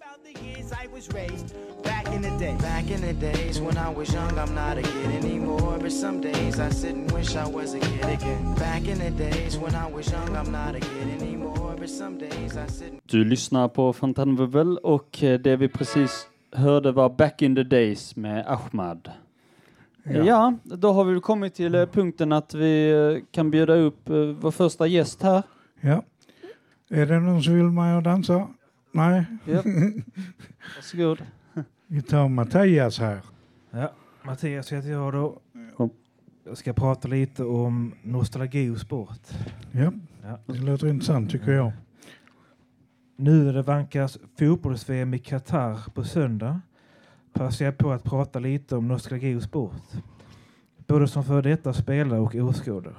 about the years I was raised back in the day. Back in the days when I was young, I'm not a kid anymore. But some days I sit and wish I was a kid again. Back in the days when I was young, I'm not a kid anymore. But some days I sit and Du lyssnar på Fontainebleau och eh, det vi precis hörde var Back in the Days med Ahmad. Ja, då har vi kommit till eh, punkten att vi eh, kan bjuda upp vår första gäst här. Ja. Är det någon som vill med och dansa? Nej, Ja. Varsågod. vi tar Mattias här. Ja, Mattias heter jag då. Ja. Jag ska prata lite om nostalgi och sport. Ja, Ja. det låter intressant tycker jag. Nu när det vankas fotbolls-VM i Qatar på söndag passar jag på att prata lite om nostalgi och sport. Både som före detta spelare och åskådare.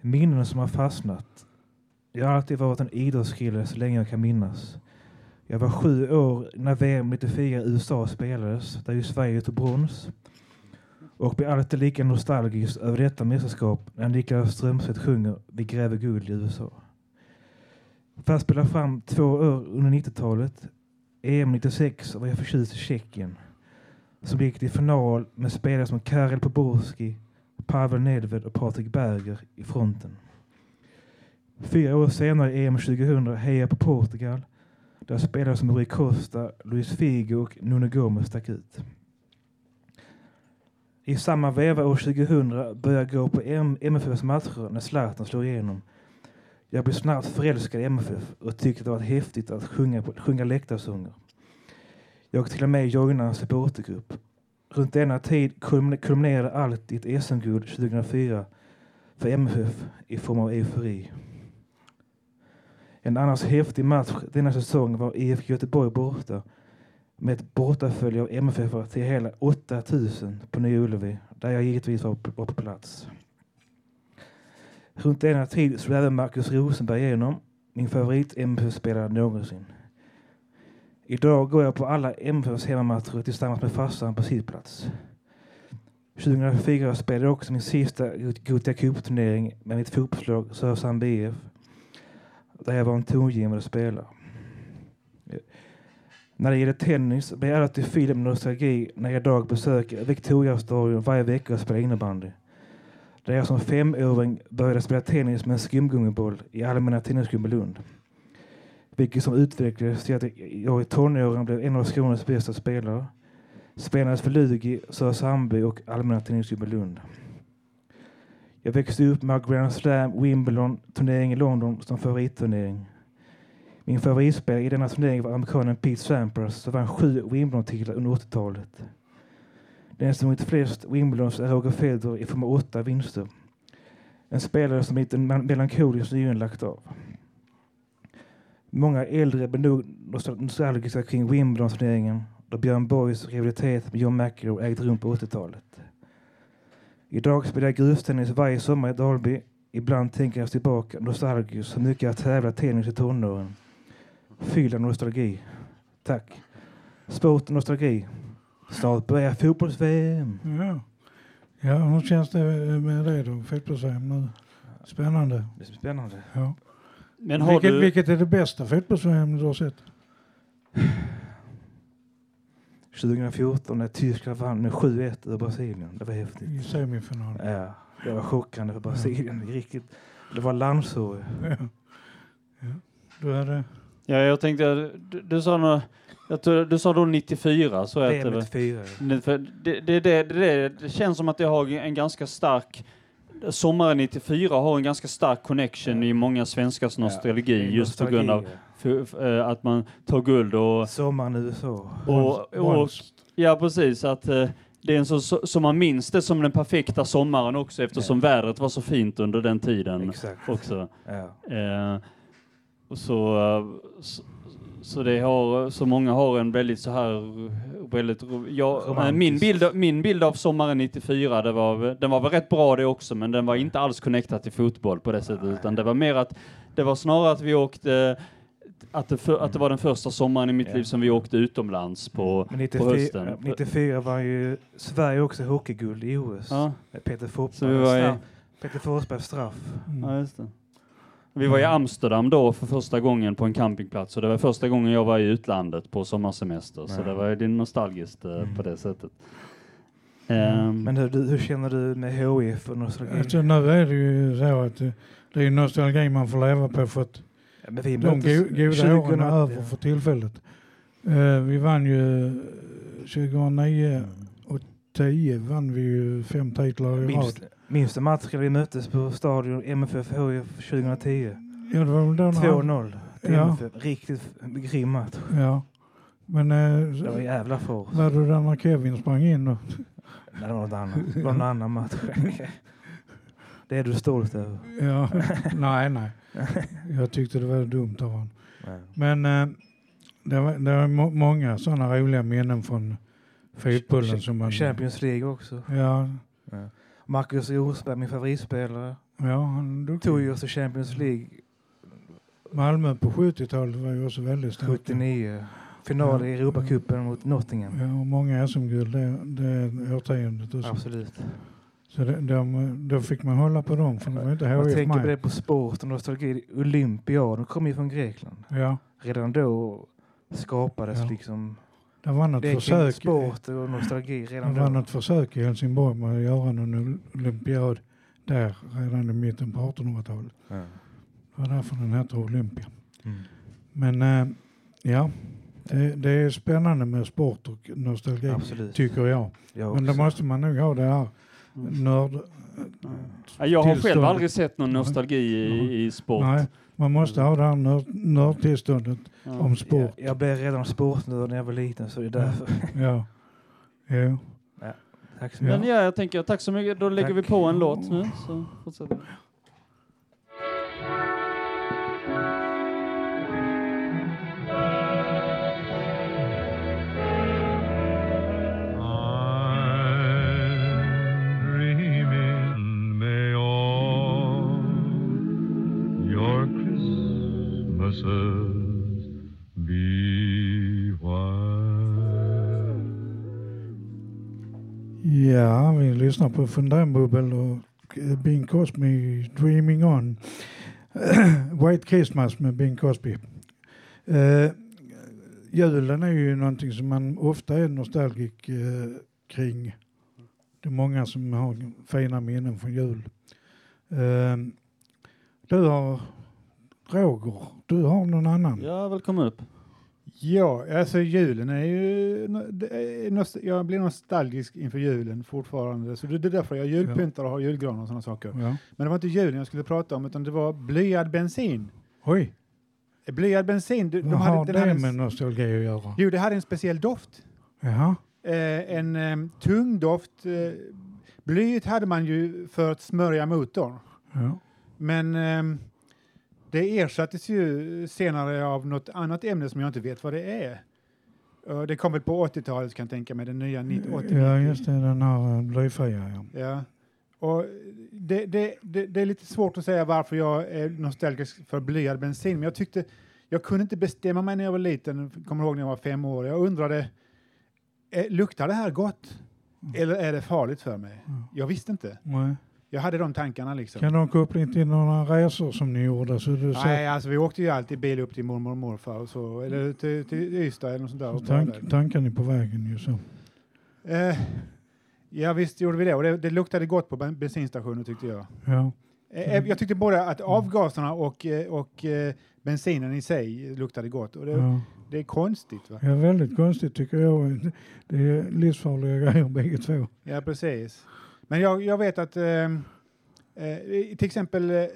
Minnen som har fastnat. Jag har alltid varit en idrottskille så länge jag kan minnas. Jag var sju år när VM 94 i USA spelades, där ju Sverige tog brons. Och blir alltid lika nostalgisk över detta mästerskap när Niklas Strömstedt sjunger Vi gräver guld i USA. För att spela fram två år under 90-talet, EM 96 var jag förtjust i Tjeckien. Som gick till final med spelare som Karel Poborski, Pavel Nedved och Patrik Berger i fronten. Fyra år senare, EM 2000, hejade jag på Portugal där spelare som Rui Costa, Luis Figo och Nuno Gomes stack ut. I samma veva år 2000 började jag gå på MFFs matcher när Zlatan slog igenom. Jag blev snabbt förälskad i MFF och tyckte det var häftigt att sjunga, sjunga läktarsånger. Jag till och med joinade en supportergrupp. Runt denna tid kulminerade allt i ett SM-guld 2004 för MFF i form av eufori. En annars häftig match denna säsong var IFK Göteborg borta med ett bortafölje av MFF till hela 8000 på Nya Ullevi där jag givetvis var, på plats. Runt denna tid slog även Marcus Rosenberg igenom, min favorit MFF-spelare någonsin. Idag går jag på alla MFFs hemmamatcher tillsammans med farsan på sittplats. 2004 spelade jag också min sista Gothia Cup-turnering med mitt fotbollslag Sörshamn BF där jag var en tongivande spelare. När det gäller tennis blir jag alltid fylld med nostalgi när jag idag besöker Victoriastadion varje vecka och spelar innebandy. Där jag som femåring började spela tennis med en skumgummiboll i Allmänna Tennisklubben Lund. Vilket som utvecklades till att jag i tonåren blev en av Skånes bästa spelare. Spelades för Lugi, Söderhamnby och Allmänna Tennisklubben Lund. Jag växte upp med Grand Slam, Wimbledon, turnering i London som favoritturnering. Min favoritspelare i denna turnering var amerikanen Pete Sampras som vann sju Wimbledon-titlar under 80-talet. Den som vunnit flest Wimbledons är Roger Federer i form av åtta vinster. En spelare som lite melankoliskt nyligen lagt av. Många äldre blir nog nostalgiska kring Wimbledon-turneringen då Björn Borgs rivalitet med John McEnroe ägde rum på 80-talet. Idag spelar jag grustennis varje sommar i Dalby. Ibland tänker jag tillbaka nostalgiskt hur mycket jag tävlat tennis i tonåren. Fylld av nostalgi. Tack. Sport och nostalgi. Snart börjar fotbolls-VM. Ja. ja, hur känns det med det då? Fotbolls-VM nu? Spännande. Det är spännande. Ja. Men har Vilket, du... vilket är det bästa fotbolls-VM du har sett? 2014 när Tyskland vann med 7-1 över Brasilien. Det var häftigt. I semifinal? Ja, det var chockande för Brasilien. Riktigt. Det var landsår. Ja. ja. Du hade... Ja, jag tänkte, du, du sa nå, jag tror, du sa då 94, så det, var- 94. det, det, det, det, det, det känns som att jag har en ganska stark Sommaren 94 har en ganska stark connection i många svenskars nostalgi just på grund av för, för, eh, att man tar guld och, Sommaren i USA. och, och ja precis att eh, det är en så, så, så man minns det som den perfekta sommaren också eftersom vädret var så fint under den tiden Exakt. också. Ja. Eh, och så, eh, så, så det har, så många har en väldigt så här, väldigt, ja, Romantisk. min bild, min bild av sommaren 94, det var, den var väl rätt bra det också, men den var inte alls connectad till fotboll på det sättet, utan det var mer att, det var snarare att vi åkte, att det, för, att det var den första sommaren i mitt Ja. liv som vi åkte utomlands på, Men på 94, hösten. 94 var ju Sverige också hockeyguld i OS. Ja, Med Peter Forsberg. Peter Forsbergs straff. Mm. ja, just det. Vi var i Mm. Amsterdam då för första gången på en campingplats och det var första gången jag var i utlandet på sommarsemester. Så det var ju nostalgiskt eh, Mm. på det sättet. Ehm, Men hur, hur känner du med HIF och nostalgi? Alltså, nu är det ju så att det, det är nostalgi man får leva på för att Ja, men vi de go- goda åren 2000 är över för tillfället. Eh, vi vann ju 2009 och 10 vann vi ju fem titlar i rad. Minns, du matchen vi möttes på stadion MFF HIF 2010? Ja, det var väl då när han- 2-0 till Ja. MFF. Riktigt grym match. Ja. Men eh, Det var jävla för oss. var du där när Kevin sprang in? Och, Nej, det var något annat. Det var någon annan match. Det är du stolt över. ja, nej, nej. Jag tyckte det var dumt av honom. Men eh, det var, det var må- många sådana roliga minnen från fotbollen som man... Champions League också. Ja, Ja. Marcus Rosberg, min favoritspelare, ja han tog ju oss till Champions League Malmö på 70-talet var ju också väldigt starka. 79. Final i Europacupen mot Nottingham. Ja, och många SM-guld det, det årtiondet också. Absolut. Så det, de, då fick man hålla på dem för det var inte Jag tänker på det på sport och nostalgi. Olympia, de kom ju från Grekland. Ja, Redan då skapades Ja. liksom det var något det försök. sport och nostalgi Det redan var då. något försök i Helsingborg med att göra någon olympiad där redan i mitten på 1800-talet. Ja. Det var därför den heter Olympia. Mm. Men eh, ja, det, det är spännande med sport och nostalgi Absolut. tycker jag. Jag Men då måste man nog ha det här. Nörd... Ja, jag har själv aldrig sett någon nostalgi i, i sport. Nej, man måste ha det här nörd, nördtillståndet Ja. om sport. Jag, jag blev redan sportnörd när jag var liten så det är därför. Ja. Jo. Tack så Ja. mycket. Men ja, jag tänker tack så mycket. Då lägger Tack. vi på en låt nu. Så fortsätter vi. Lyssnar på Fundambubbel och eh, Bing Cosby, Dreaming On. White Christmas med Bing Cosby. Uh, eh, julen är ju någonting som man ofta är nostalgisk uh, kring. Det är många som har fina minnen från jul. Uh, du har Roger, du har någon annan? Ja, välkommen upp. Ja, alltså julen är ju... är Jag blir nostalgisk inför julen fortfarande. Så det är därför jag julpyntar och har julgran och sådana saker. Ja. Men det var inte julen jag skulle prata om, utan det var blyad bensin. Oj, Blyad bensin, de, de vad har hade, den det hade med nostalgi att göra? Jo, det hade en speciell doft. Jaha, Eh, en eh, tung doft. Eh, blyet hade man ju för att smörja motorn. ja. Men ehm, det ersattes ju senare av något annat ämne som jag inte vet vad det är. Det kom väl på 80-talet kan jag tänka mig, den nya 90 80 Ja, just det, den här blyfria. Ja. Ja. Och det, det, det, det är lite svårt att säga varför jag är nostalgisk för blyad bensin, men jag tyckte jag kunde inte bestämma mig när jag var liten, kommer ihåg när jag var fem år. Jag undrade, eh, luktar det här gott? Eller är det farligt för mig? Mm. Jag visste inte. Nej. Jag hade de tankarna liksom. Kan de koppla in till några resor som ni gjorde? Så du Nej, alltså vi åkte ju alltid bil upp till mormor och morfar och så, eller till, till Ystad eller något sånt där. och tank, tanken är på vägen ju så. Eh, ja, visst gjorde vi det. Och det, det luktade gott på ben- bensinstationen tyckte jag. Ja. Eh, Jag tyckte både att avgaserna och, eh, och eh, bensinen i sig luktade gott. Och det, Ja. det är konstigt. Va? ja, väldigt konstigt tycker jag. Det är livsfarliga grejer bägge två. Ja, precis. Men jag, jag vet att eh, eh, till exempel eh,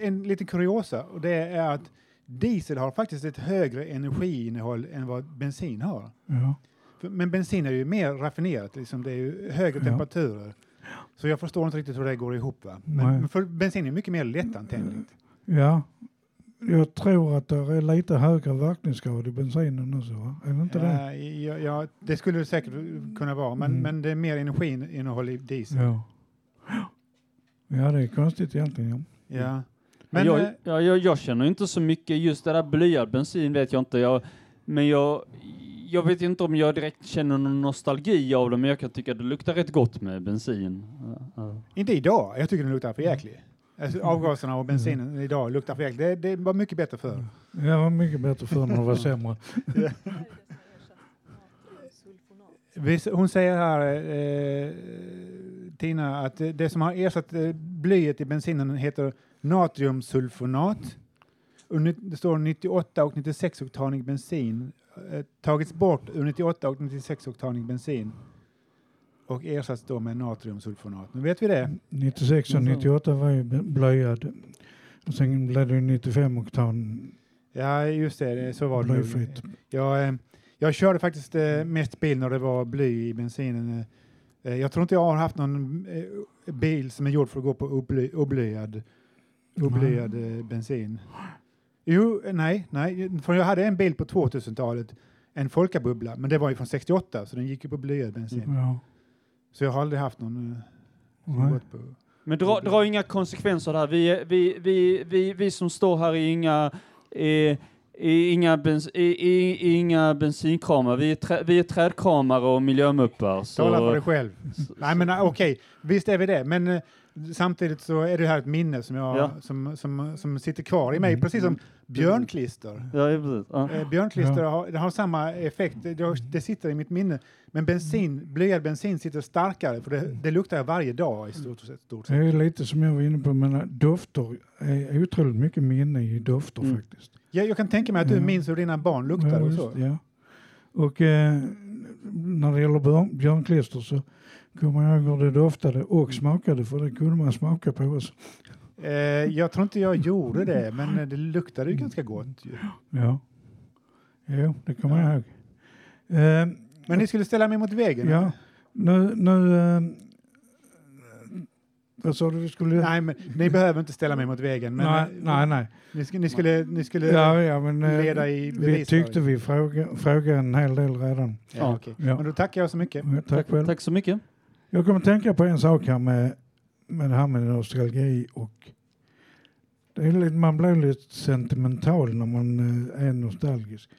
en liten kuriosa och det är att diesel har faktiskt ett högre energiinnehåll än vad bensin har. Ja. Men bensin är ju mer raffinerat, liksom det är ju högre Ja. temperaturer. Så jag förstår inte riktigt hur det går ihop. Va? Men, men för bensin är mycket mer lättantändligt. ja. Jag tror att det är lite högre verkningsgrad i bensinen också. Va? Är det inte det? Ja, ja, det skulle det säkert kunna vara, men, Mm. men det är mer energiinnehåll i diesel. Ja. Ja, det är konstigt egentligen. Ja. Ja. Men, jag, ja, jag, jag känner inte så mycket, just det där blyad bensin vet jag inte. Jag, men jag, jag vet inte om jag direkt känner någon nostalgi av det, men jag kan tycka det luktar rätt gott med bensin. Ja, ja. Inte idag, jag tycker den luktar för jäklig. Alltså, avgaserna och bensinen idag luktar för. Det, det var mycket bättre förr. Det var mycket bättre förr när det var sämre. Hon säger här, eh, Tina, att det- som har ersatt eh, blyet i bensinen heter natriumsulfonat. Det står 98 och 96 oktanig bensin. Eh, tagits bort ur 98 och 96 oktanig bensin och ersatts då med natriumsulfonat. Nu vet vi det. 96 och 98 var ju blyad. Och sen blev det ju 95 oktan Ja, just det, det- så var det. nog. blyfritt. Jag, eh, jag körde faktiskt eh, mest bil när det var bly i bensinen. Eh, Jag tror inte jag har haft någon bil som är gjord för att gå på obly, oblyad, oblyad bensin. Jo, nej, nej, för jag hade en bil på 2000-talet, en Folkabubbla, men det var ju från 68 så den gick ju på blyad bensin. Ja. Så jag har aldrig haft någon eh, som gått på... Men dra, dra inga konsekvenser där. Vi, är- vi, vi, vi, vi som står här är inga, är, är inga, bens, är, är, är inga bensinkramar. Vi är, trä, vi är trädkramare och miljömuppar. Så, Tala för dig själv. Nej men eh, okej, visst är vi det, men eh, samtidigt så är det här ett minne som, jag, Ja. som, som, som sitter kvar i mig, Mm. precis som björnklister. Ja, ja, precis. Ja. Eh, björnklister Ja. har, det har samma effekt, det, det, det sitter i mitt minne. Men bensin, blyad bensin sitter starkare, för det, det luktar jag varje dag i stort sett. Stort Det sett. är lite som jag var inne på, men dofter är otroligt mycket minne i dofter Mm. faktiskt. Jag, jag kan tänka mig att du Ja. minns hur dina barn luktade Ja, och så. det, Ja. Och eh, när det gäller björn, björnklister så kommer jag ihåg hur det doftade och smakade, för det kunde man smaka på oss. Eh, jag tror inte jag gjorde det, men eh, det luktade ju ganska gott. Ju. Ja, jo, det kommer jag ihåg. Eh, Men ni skulle ställa mig mot väggen? ja, nu, nu eh, vad sa du vi skulle? Nej, men ni behöver inte ställa mig mot väggen. Men nej, eh, nej, nej. Ni, skulle, ni skulle, ni skulle Ja, ja, men eh, leda i vi bevis. tyckte vi frågade fråga en hel del redan. Ja, okej. Ja. Men då tackar jag så mycket. Ja, tack själv. Tack så mycket. Jag kommer tänka på en sak här med, med det här med nostalgi och det är lite, man blir lite sentimental när man eh, är nostalgisk.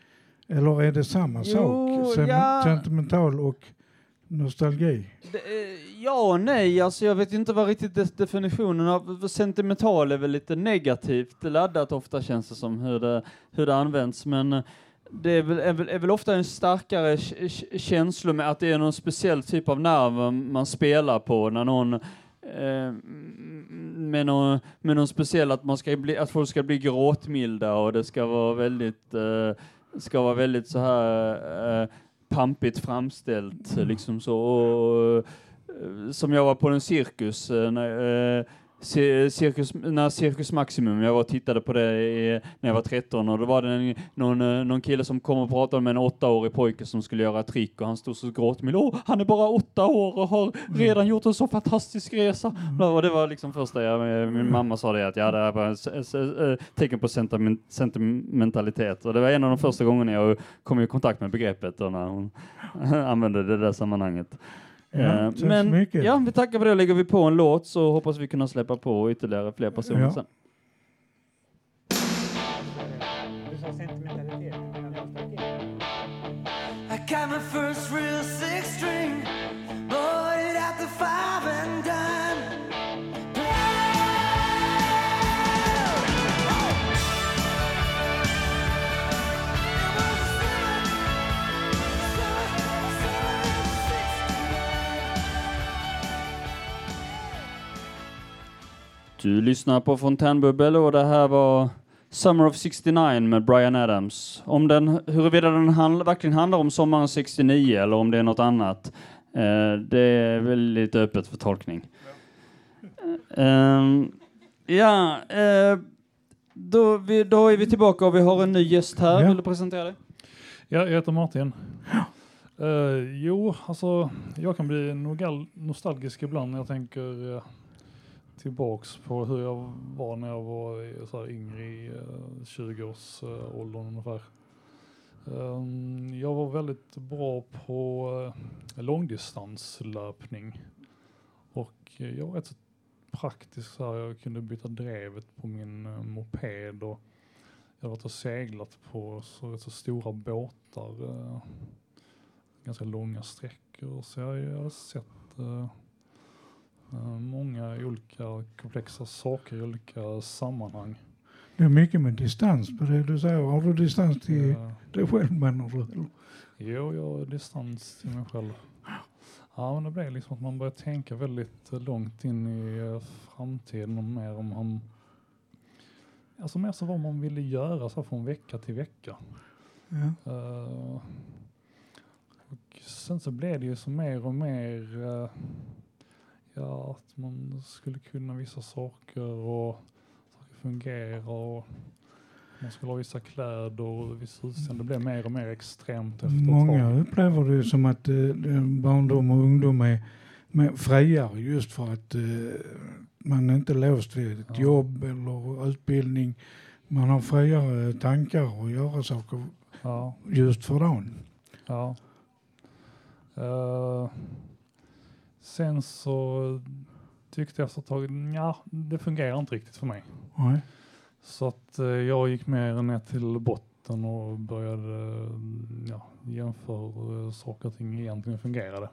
Eller är det samma Jo, sak? Sem- ja. Sentimental och nostalgi? Det, eh, ja och nej, alltså jag vet inte vad riktigt definitionen av sentimental är väl lite negativt laddat ofta känns det som hur det, hur det används, men eh, det är väl, är väl, är väl ofta en starkare känsla med att det är någon speciell typ av nerv man spelar på när någon eh, med någon, med någon speciell att man ska bli, att folk ska bli gråtmilda och det ska vara väldigt, eh, ska vara väldigt så här eh, pampigt framställt liksom så. Och, eh, som jag var på en cirkus, eh, när, eh, ci- cirkus, när Cirkus Maximum, jag var och tittade på det i, när jag var 13 och då var det en, någon, eh, någon kille som kom och pratade med en åttaårig pojke som skulle göra trick och han stod så gråtmild. Åh, han är bara åtta år och har redan gjort en så fantastisk resa. Och det var liksom första jag, min mamma sa det att ja, det här var ett s- s- eh, tecken på sentiment, sentimentalitet och det var en av de första gångerna jag kom i kontakt med begreppet då när hon använde det där sammanhanget. Ja, Eh, Men ja, vi tackar för det. Lägger vi på en låt så hoppas vi kunna släppa på ytterligare fler personer Ja. sen. Du lyssnar på Fontänbubbel och det här var Summer of 69 med Brian Adams. Om den, huruvida den handl- verkligen handlar om sommaren 69 eller om det är något annat, eh, det är väl lite öppet för tolkning. Ehm, ja, eh, då, vi, då är vi tillbaka och vi har en ny gäst här. Ja. Vill du presentera dig? Ja, jag heter Martin. Eh, jo, alltså jag kan bli nostalgisk ibland när jag tänker uh, tillbaks på hur jag var när jag var så här, yngre eh, i 20-årsåldern ungefär. Ehm, jag var väldigt bra på eh, långdistanslöpning och jag var rätt så praktisk så här, jag kunde byta drevet på min eh, moped och jag har varit och seglat på så, så stora båtar, ganska långa sträckor. Så jag, jag har sett, många olika komplexa saker i olika sammanhang. Det är mycket med distans på det du säger. Har du distans till Eh, dig själv menar du? Jo, jag har distans till mig själv. Ja, men det blev liksom att man börjar tänka väldigt eh, långt in i eh, framtiden och mer om han... Alltså mer så vad man ville göra så från vecka till vecka. Ja. Eh, och sen så blev det ju så mer och mer eh, ja, att man skulle kunna vissa saker och saker fungerar och man skulle ha vissa kläder och vissa utseende. Det blev mer och mer extremt efter ett Många tag. upplever det som att eh, det- barndom och ungdom är mer friare just för att eh, man är inte låst vid ett Ja. jobb eller utbildning. Man har friare tankar och göra saker Ja, just för dagen. ja. Eh, sen så tyckte jag efter ett tag, ja, det fungerar inte riktigt för mig. Nej. Så att eh, jag gick mer ner till botten och började eh, ja, jämföra hur saker och ting egentligen fungerade.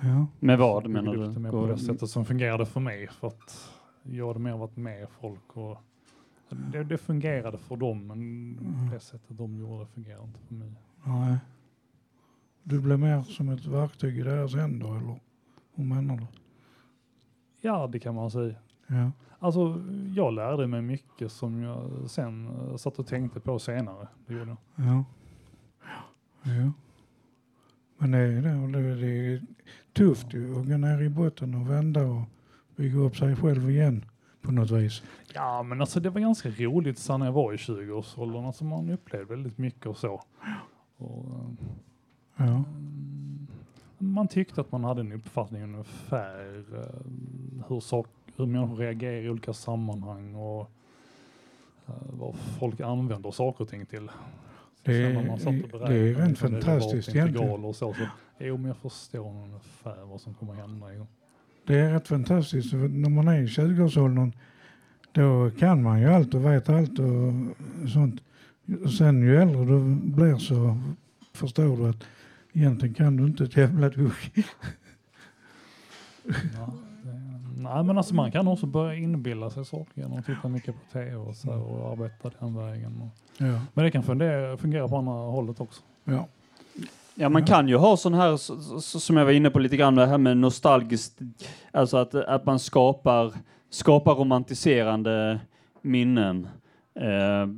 Ja. Med vad menar du? på det sättet som fungerade för mig. För att jag hade mer varit med folk och det, det fungerade för dem men Mm. det sättet de gjorde det fungerar inte för mig. Nej. Du blir mer som ett verktyg i deras händer eller hur menar du? Ja, det kan man säga. Ja. Alltså, jag lärde mig mycket som jag sen eh, satt och tänkte på senare. Det gjorde jag. Ja. ja. Men det är, det, det är tufft ju att gå ner i botten och vända och bygga upp sig själv igen på något vis. Ja, men alltså det var ganska roligt sen när jag var i 20-årsåldern. Alltså man upplevde väldigt mycket och så. Och, eh, Ja. mm, man tyckte att man hade en uppfattning ungefär eh, hur, sak, hur människor reagerar i olika sammanhang och eh, vad folk använder saker och ting till. Det är- det är rent liksom fantastiskt egentligen. Och så, så, jo, men jag förstår ungefär vad som kommer hända. Det är rätt fantastiskt. För när man är i 20-årsåldern då kan man ju allt och vet allt och sånt. Och sen ju äldre du blir så förstår du att egentligen kan du inte ett jävla dugg. Ja, nej, men alltså man kan också börja inbilla sig saker genom att titta mycket på tv och, så, här och arbeta den vägen. Och, Ja. men det kan fundera, fungera på andra hållet också. Ja. Ja, man Ja. kan ju ha sån här, som jag var inne på lite grann, det här med nostalgiskt, alltså att, att man skapar, skapar romantiserande minnen. Eh,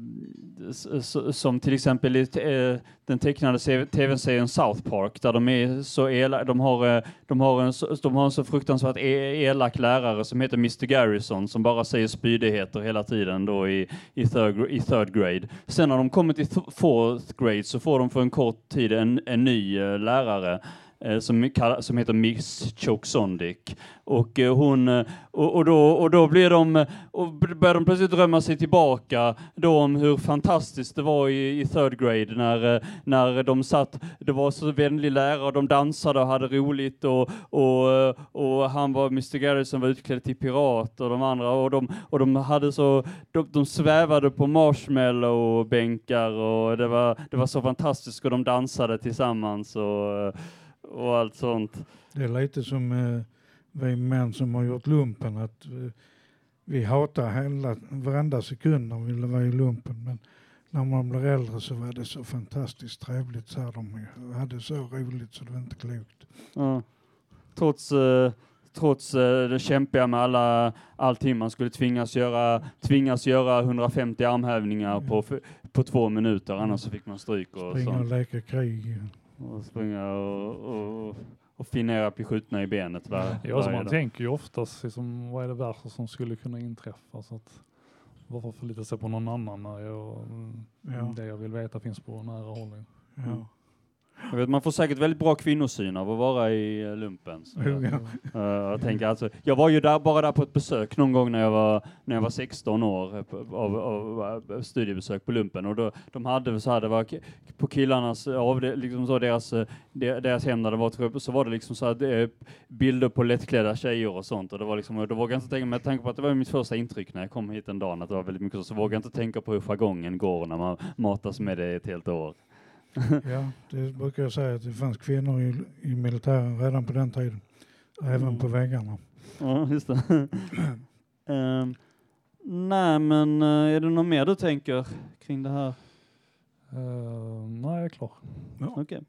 som till exempel i eh, den tecknade tv-serien South Park, där de är så elaka, de har, eh, de har en, så- de har en så fruktansvärt e, elak lärare som heter Mr Garrison, som bara säger spydigheter hela tiden då i, i, third, i third grade. Sen när de kommer till fourth grade så får de för en kort tid en, en ny eh, lärare eh, Eh, som, som heter Miss Choksondik. Och, eh, hon, eh, och, och, då, och då blir de, och börjar de plötsligt drömma sig tillbaka då om hur fantastiskt det var i, i third grade när, när de satt, det var så vänlig lärare och de dansade och hade roligt och, och, och han var, Mr Garrison var utklädd till pirat och de andra och de, och de hade så, de, de svävade på marshmallow-bänkar och det var, det var så fantastiskt och de dansade tillsammans och, och allt sånt. Det är lite som eh, vi män som har gjort lumpen att eh, vi hatar hela, varenda sekund när vi ville vara i lumpen. Men när man blir äldre så var det så fantastiskt trevligt. Så här, de hade så roligt så det var inte klokt. Ja. Trots, eh, trots eh, det kämpiga med alla, allting man skulle tvingas göra, tvingas göra 150 armhävningar på, f- på två minuter, annars så fick man stryk och Springa och leka krig. Och springa och, och, och finera att bli skjutna i benet var, Ja, så varje man dag. tänker ju oftast liksom, vad är det värsta som skulle kunna inträffa? Så att, varför förlita sig på någon annan när jag, Ja. det jag vill veta finns på nära håll? Ja. Jag vet, man får säkert väldigt bra kvinnosyn av att vara i eh, lumpen. Jo, ja. Eh, jag, tänker alltså, jag var ju där, bara där på ett besök någon gång när jag var, när jag var 16 år, av, av, studiebesök på lumpen. Och då, de hade så här, det var på killarnas, av det, liksom så deras, de- deras hem där det var, jag, så var det liksom så här, bilder på lättklädda tjejer och sånt. Och det var liksom, och då vågade jag inte tänka, med tanke på att det var mitt första intryck när jag kom hit en dag, att det var väldigt mycket så, så vågade jag inte tänka på hur jargongen går när man matas med det ett helt år. Ja, det brukar jag säga att det fanns kvinnor i, i militären redan på den tiden. Även Mm. på väggarna. Ja, just det. Ehm, nej, men eh, är det något mer du tänker kring det här? Eh, nej, jag är klar. Okej.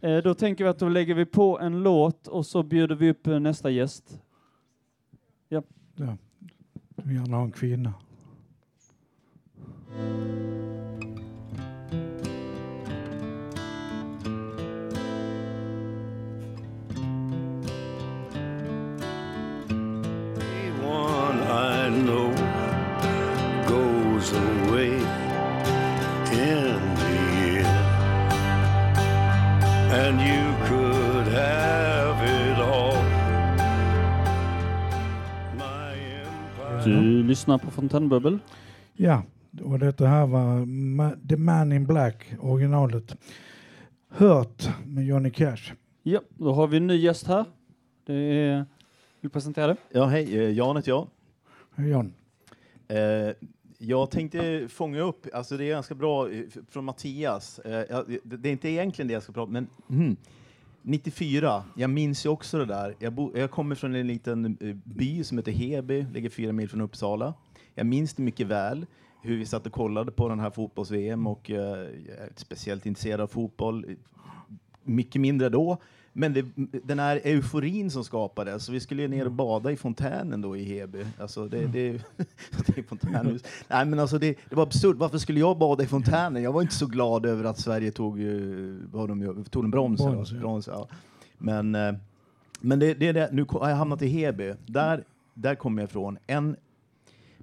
Eh, då tänker vi att då lägger vi på en låt och så bjuder vi upp eh, nästa gäst. Ja. Du vill gärna ha en kvinna. Lyssnar på Fontänbubbel. Ja, och detta här var Ma- The Man in Black, originalet. Hört med Johnny Cash. Ja, då har vi en ny gäst här. Det är... Vill du presentera det? Ja, hej. eh, Jan heter jag. Hej John. Eh, jag tänkte fånga upp, alltså det är ganska bra eh, från Mattias. Eh, det är inte egentligen det jag ska prata om, men mm, 94, jag minns ju också det där. Jag, bo, jag kommer från en liten eh, by som heter Heby, ligger fyra mil från Uppsala. Jag minns det mycket väl, hur vi satt och kollade på den här fotbolls-VM och eh, jag är inte speciellt intresserad av fotboll. Mycket mindre då. Men det, den här euforin som skapades, så vi skulle ju ner och bada i fontänen då i Heby. Alltså det, det, det är fontänhus. Nej men alltså det, det var absurt, varför skulle jag bada i fontänen? Jag var inte så glad över att Sverige tog, vad de, tog en broms. Brons, ja. brons ja. Men, eh, men det, det är det, nu har jag hamnat i Heby. Där, där kommer jag ifrån. En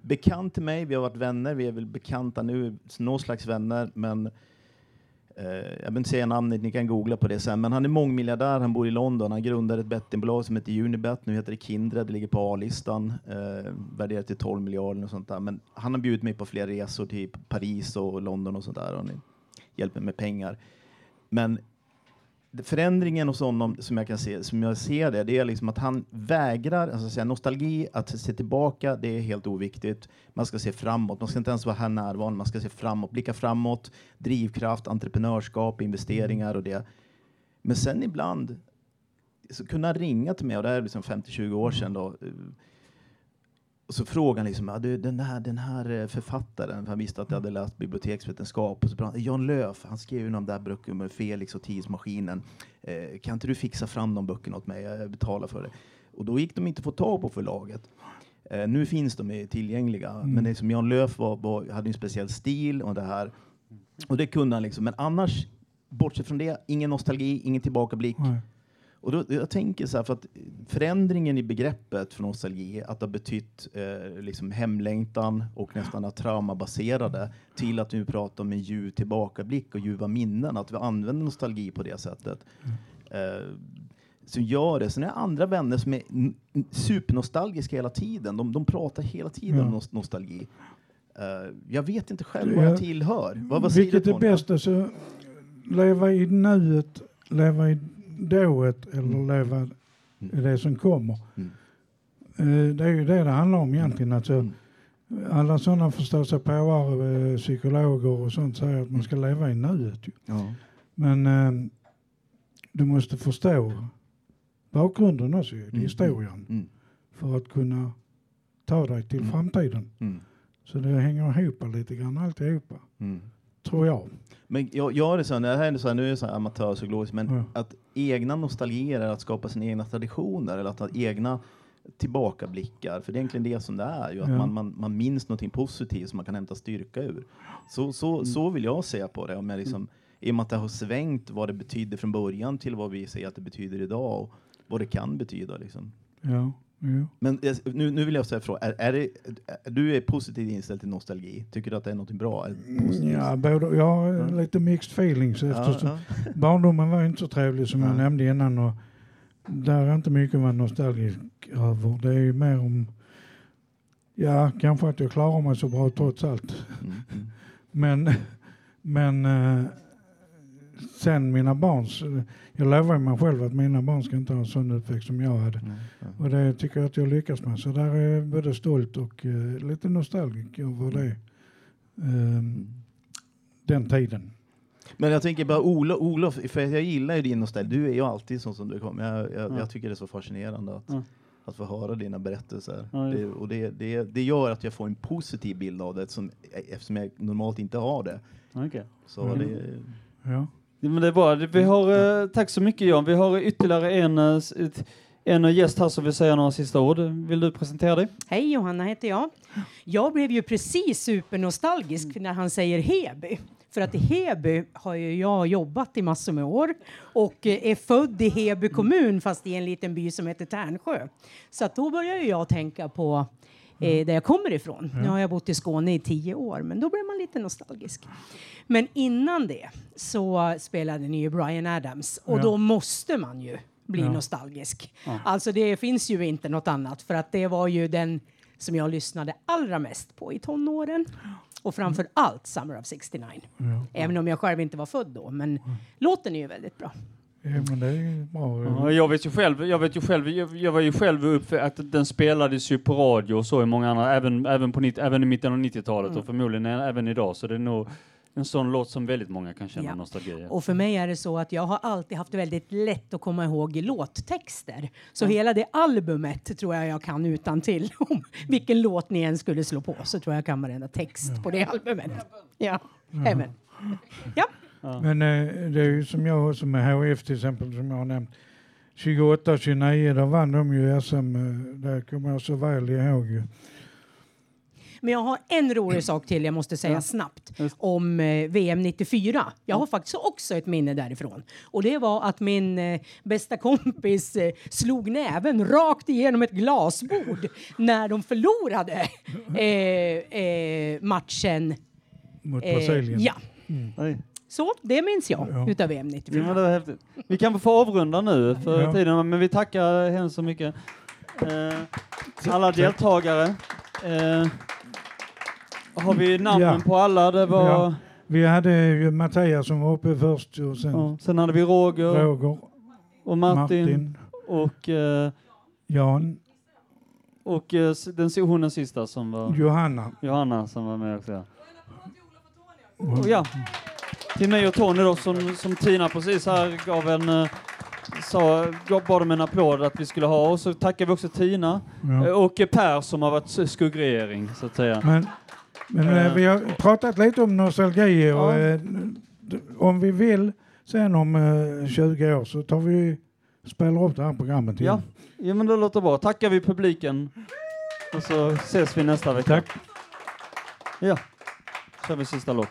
bekant till mig, vi har varit vänner, vi är väl bekanta nu, någon slags vänner, men Eh, jag behöver inte säga namnet, ni kan googla på det sen. Men han är mångmiljardär, han bor i London. Han grundade ett bettingbolag som heter Unibet. Nu heter det Kindred, det ligger på A-listan. Eh, värderat till 12 miljarder och sånt där. Men han har bjudit mig på flera resor till Paris och London och sånt där. Och hjälper mig med pengar. Men förändringen hos honom som jag kan se, som jag ser det, det är liksom att han vägrar, alltså säga, nostalgi, att se tillbaka, det är helt oviktigt. Man ska se framåt, man ska inte ens vara här närvarande, man ska se framåt, blicka framåt, drivkraft, entreprenörskap, investeringar och det. Men sen ibland, så kunna ringa till mig, och det här är liksom 50-20 år sedan då, och så frågade han liksom, ja, du, den, här, den här eh, författaren, för han visste att jag hade läst biblioteksvetenskap, och så han, Jan Löf, han skrev ju de där böckerna med Felix och Tidsmaskinen. Eh, kan inte du fixa fram de böckerna åt mig? Jag betalar för det. Och då gick de inte att få tag på förlaget. Eh, nu finns de tillgängliga, men det som Jan Löf var, var, hade en speciell stil och det här. Och det kunde han liksom, men annars, bortsett från det, ingen nostalgi, ingen tillbakablick. Nej. Och då, jag tänker så här, för att förändringen i begreppet för nostalgi, att det har betytt eh, liksom hemlängtan och nästan att traumabaserade, till att nu pratar om en ljuv tillbakablick och ljuva minnen, att vi använder nostalgi på det sättet. Eh, som gör det. Sen är det andra vänner som är supernostalgiska hela tiden. De, de pratar hela tiden Ja. om nos- nostalgi. Eh, jag vet inte själv vad Ja. jag tillhör. Vad, vad Vilket är bäst? Alltså, leva i nuet, leva i dået eller leva i det som kommer. Mm. Eh, Det är ju det det handlar om egentligen. Alltså, Mm. alla sådana förståsigpåare, eh, psykologer och sånt säger att man ska leva i nuet. Ja. Men eh, du måste förstå bakgrunden också, Mm. historien, Mm. för att kunna ta dig till Mm. framtiden. Mm. Så det hänger ihop lite grann alltihopa, Mm. Tror jag. Men jag, jag är det så, här, det här är så här, nu är jag så här amatörpsykologisk, men Ja. att egna nostalgier är att skapa sina egna traditioner eller att ha egna tillbakablickar. För det är egentligen det som det är, ju, att Ja. man, man, man minns någonting positivt som man kan hämta styrka ur. Så, så, Mm. så vill jag se på det. Om jag liksom, I och med att det har svängt vad det betydde från början till vad vi säger att det betyder idag och vad det kan betyda. Liksom. Ja, jo. Men nu, nu vill jag säga fråga, är, är det, är, du är positivt inställd till nostalgi? Tycker du att det är något bra? Är positivt? Ja, både, jag har Ja. lite mixed feelings eftersom ja. barndomen var inte så trevlig som jag Ja. nämnde innan och där är inte mycket vara nostalgisk över. Det är ju mer om, ja, kanske att jag klarar mig så bra trots allt. Mm, mm. Men, men eh, sen mina barns, jag lovar mig själv att mina barn ska inte ha en sån uppväxt som jag hade. Mm, ja. Och det tycker jag att jag lyckas med. Så där är jag både stolt och eh, lite nostalgisk över det. Ehm, den tiden. Men jag tänker bara Olof, Olof, för jag gillar ju din nostalgi. Du är ju alltid sån som du kommer. Jag, jag, Ja. jag tycker det är så fascinerande att, Ja. att få höra dina berättelser. Ja, det, och det, det, det gör att jag får en positiv bild av det som, eftersom jag normalt inte har det. Okej. Så Mm. det, Ja. Men det är bra. Vi har, eh, tack så mycket Jan. Vi har ytterligare en, eh, en gäst här som vill säga några sista ord. Vill du presentera dig? Hej, Johanna heter jag. Jag blev ju precis supernostalgisk när han säger Heby. För att i Heby har ju jag jobbat i massor med år och eh, är född i Heby kommun fast i en liten by som heter Tärnsjö. Så att då börjar ju jag tänka på eh, där jag kommer ifrån. Nu har jag bott i Skåne i tio år, men då blir man lite nostalgisk. Men innan det så spelade ni ju Brian Adams och Ja. då måste man ju bli Ja. nostalgisk. Alltså det finns ju inte något annat för att det var ju den som jag lyssnade allra mest på i tonåren. Och framför allt Summer of 69. Ja. Även om jag själv inte var född då, men låten är ju väldigt bra. Ja, men det är bra. Ja, jag vet ju själv, jag vet ju själv, jag, jag var ju själv upp att den spelades ju på radio och så i många andra, även, även, på, även i mitten av 90-talet och förmodligen även idag. Så det är nog en sån låt som väldigt många kan känna Ja. nostalgi. Och för mig är det så att jag har alltid haft väldigt lätt att komma ihåg låttexter. Så hela det albumet tror jag jag kan utan till. Om vilken låt ni än skulle slå på så tror jag jag kan varenda text på det albumet. Ja, även. Ja. Men eh, det är ju som jag också med HF till exempel som jag har nämnt. 28 och 29 där vann de ju SM. eh, Det kommer jag så väl ihåg ju. Men jag har en rolig sak till jag måste säga snabbt Just. om eh, VM 94. Jag har faktiskt också ett minne därifrån. Och det var att min eh, bästa kompis eh, slog näven rakt igenom ett glasbord när de förlorade eh, eh, matchen. Mot Eh, Brasilien. ja, Oj. Så det minns jag Ja. utav VM Ja, 94. men det var häftigt. Vi kan få avrunda nu för Ja. tiden, men vi tackar hemskt så mycket. Eh, alla deltagare. Eh, har vi namnen Ja. på alla? Det var, Ja. Vi hade ju Mattias som var uppe först och sen ja. Sen hade vi Roger Roger, och Martin, Martin, och, eh, Jan, och eh, den, hon den sista som var Johanna. Johanna som var med också. Ja. Och ja, till mig och Tony då som, som Tina precis här gav en eh, sa, bad om en applåd att vi skulle ha och så tackar vi också Tina Ja. och eh, Per som har varit skuggregering så att säga. Men, men Eh. vi har pratat lite om nostalgi och Ja. eh, om vi vill sen om eh, 20 år så tar vi spelar upp det här programmet igen. Ja, ja men det låter bra. Tackar vi publiken och så ses vi nästa vecka. Tack. Ja, kör vi sista låt.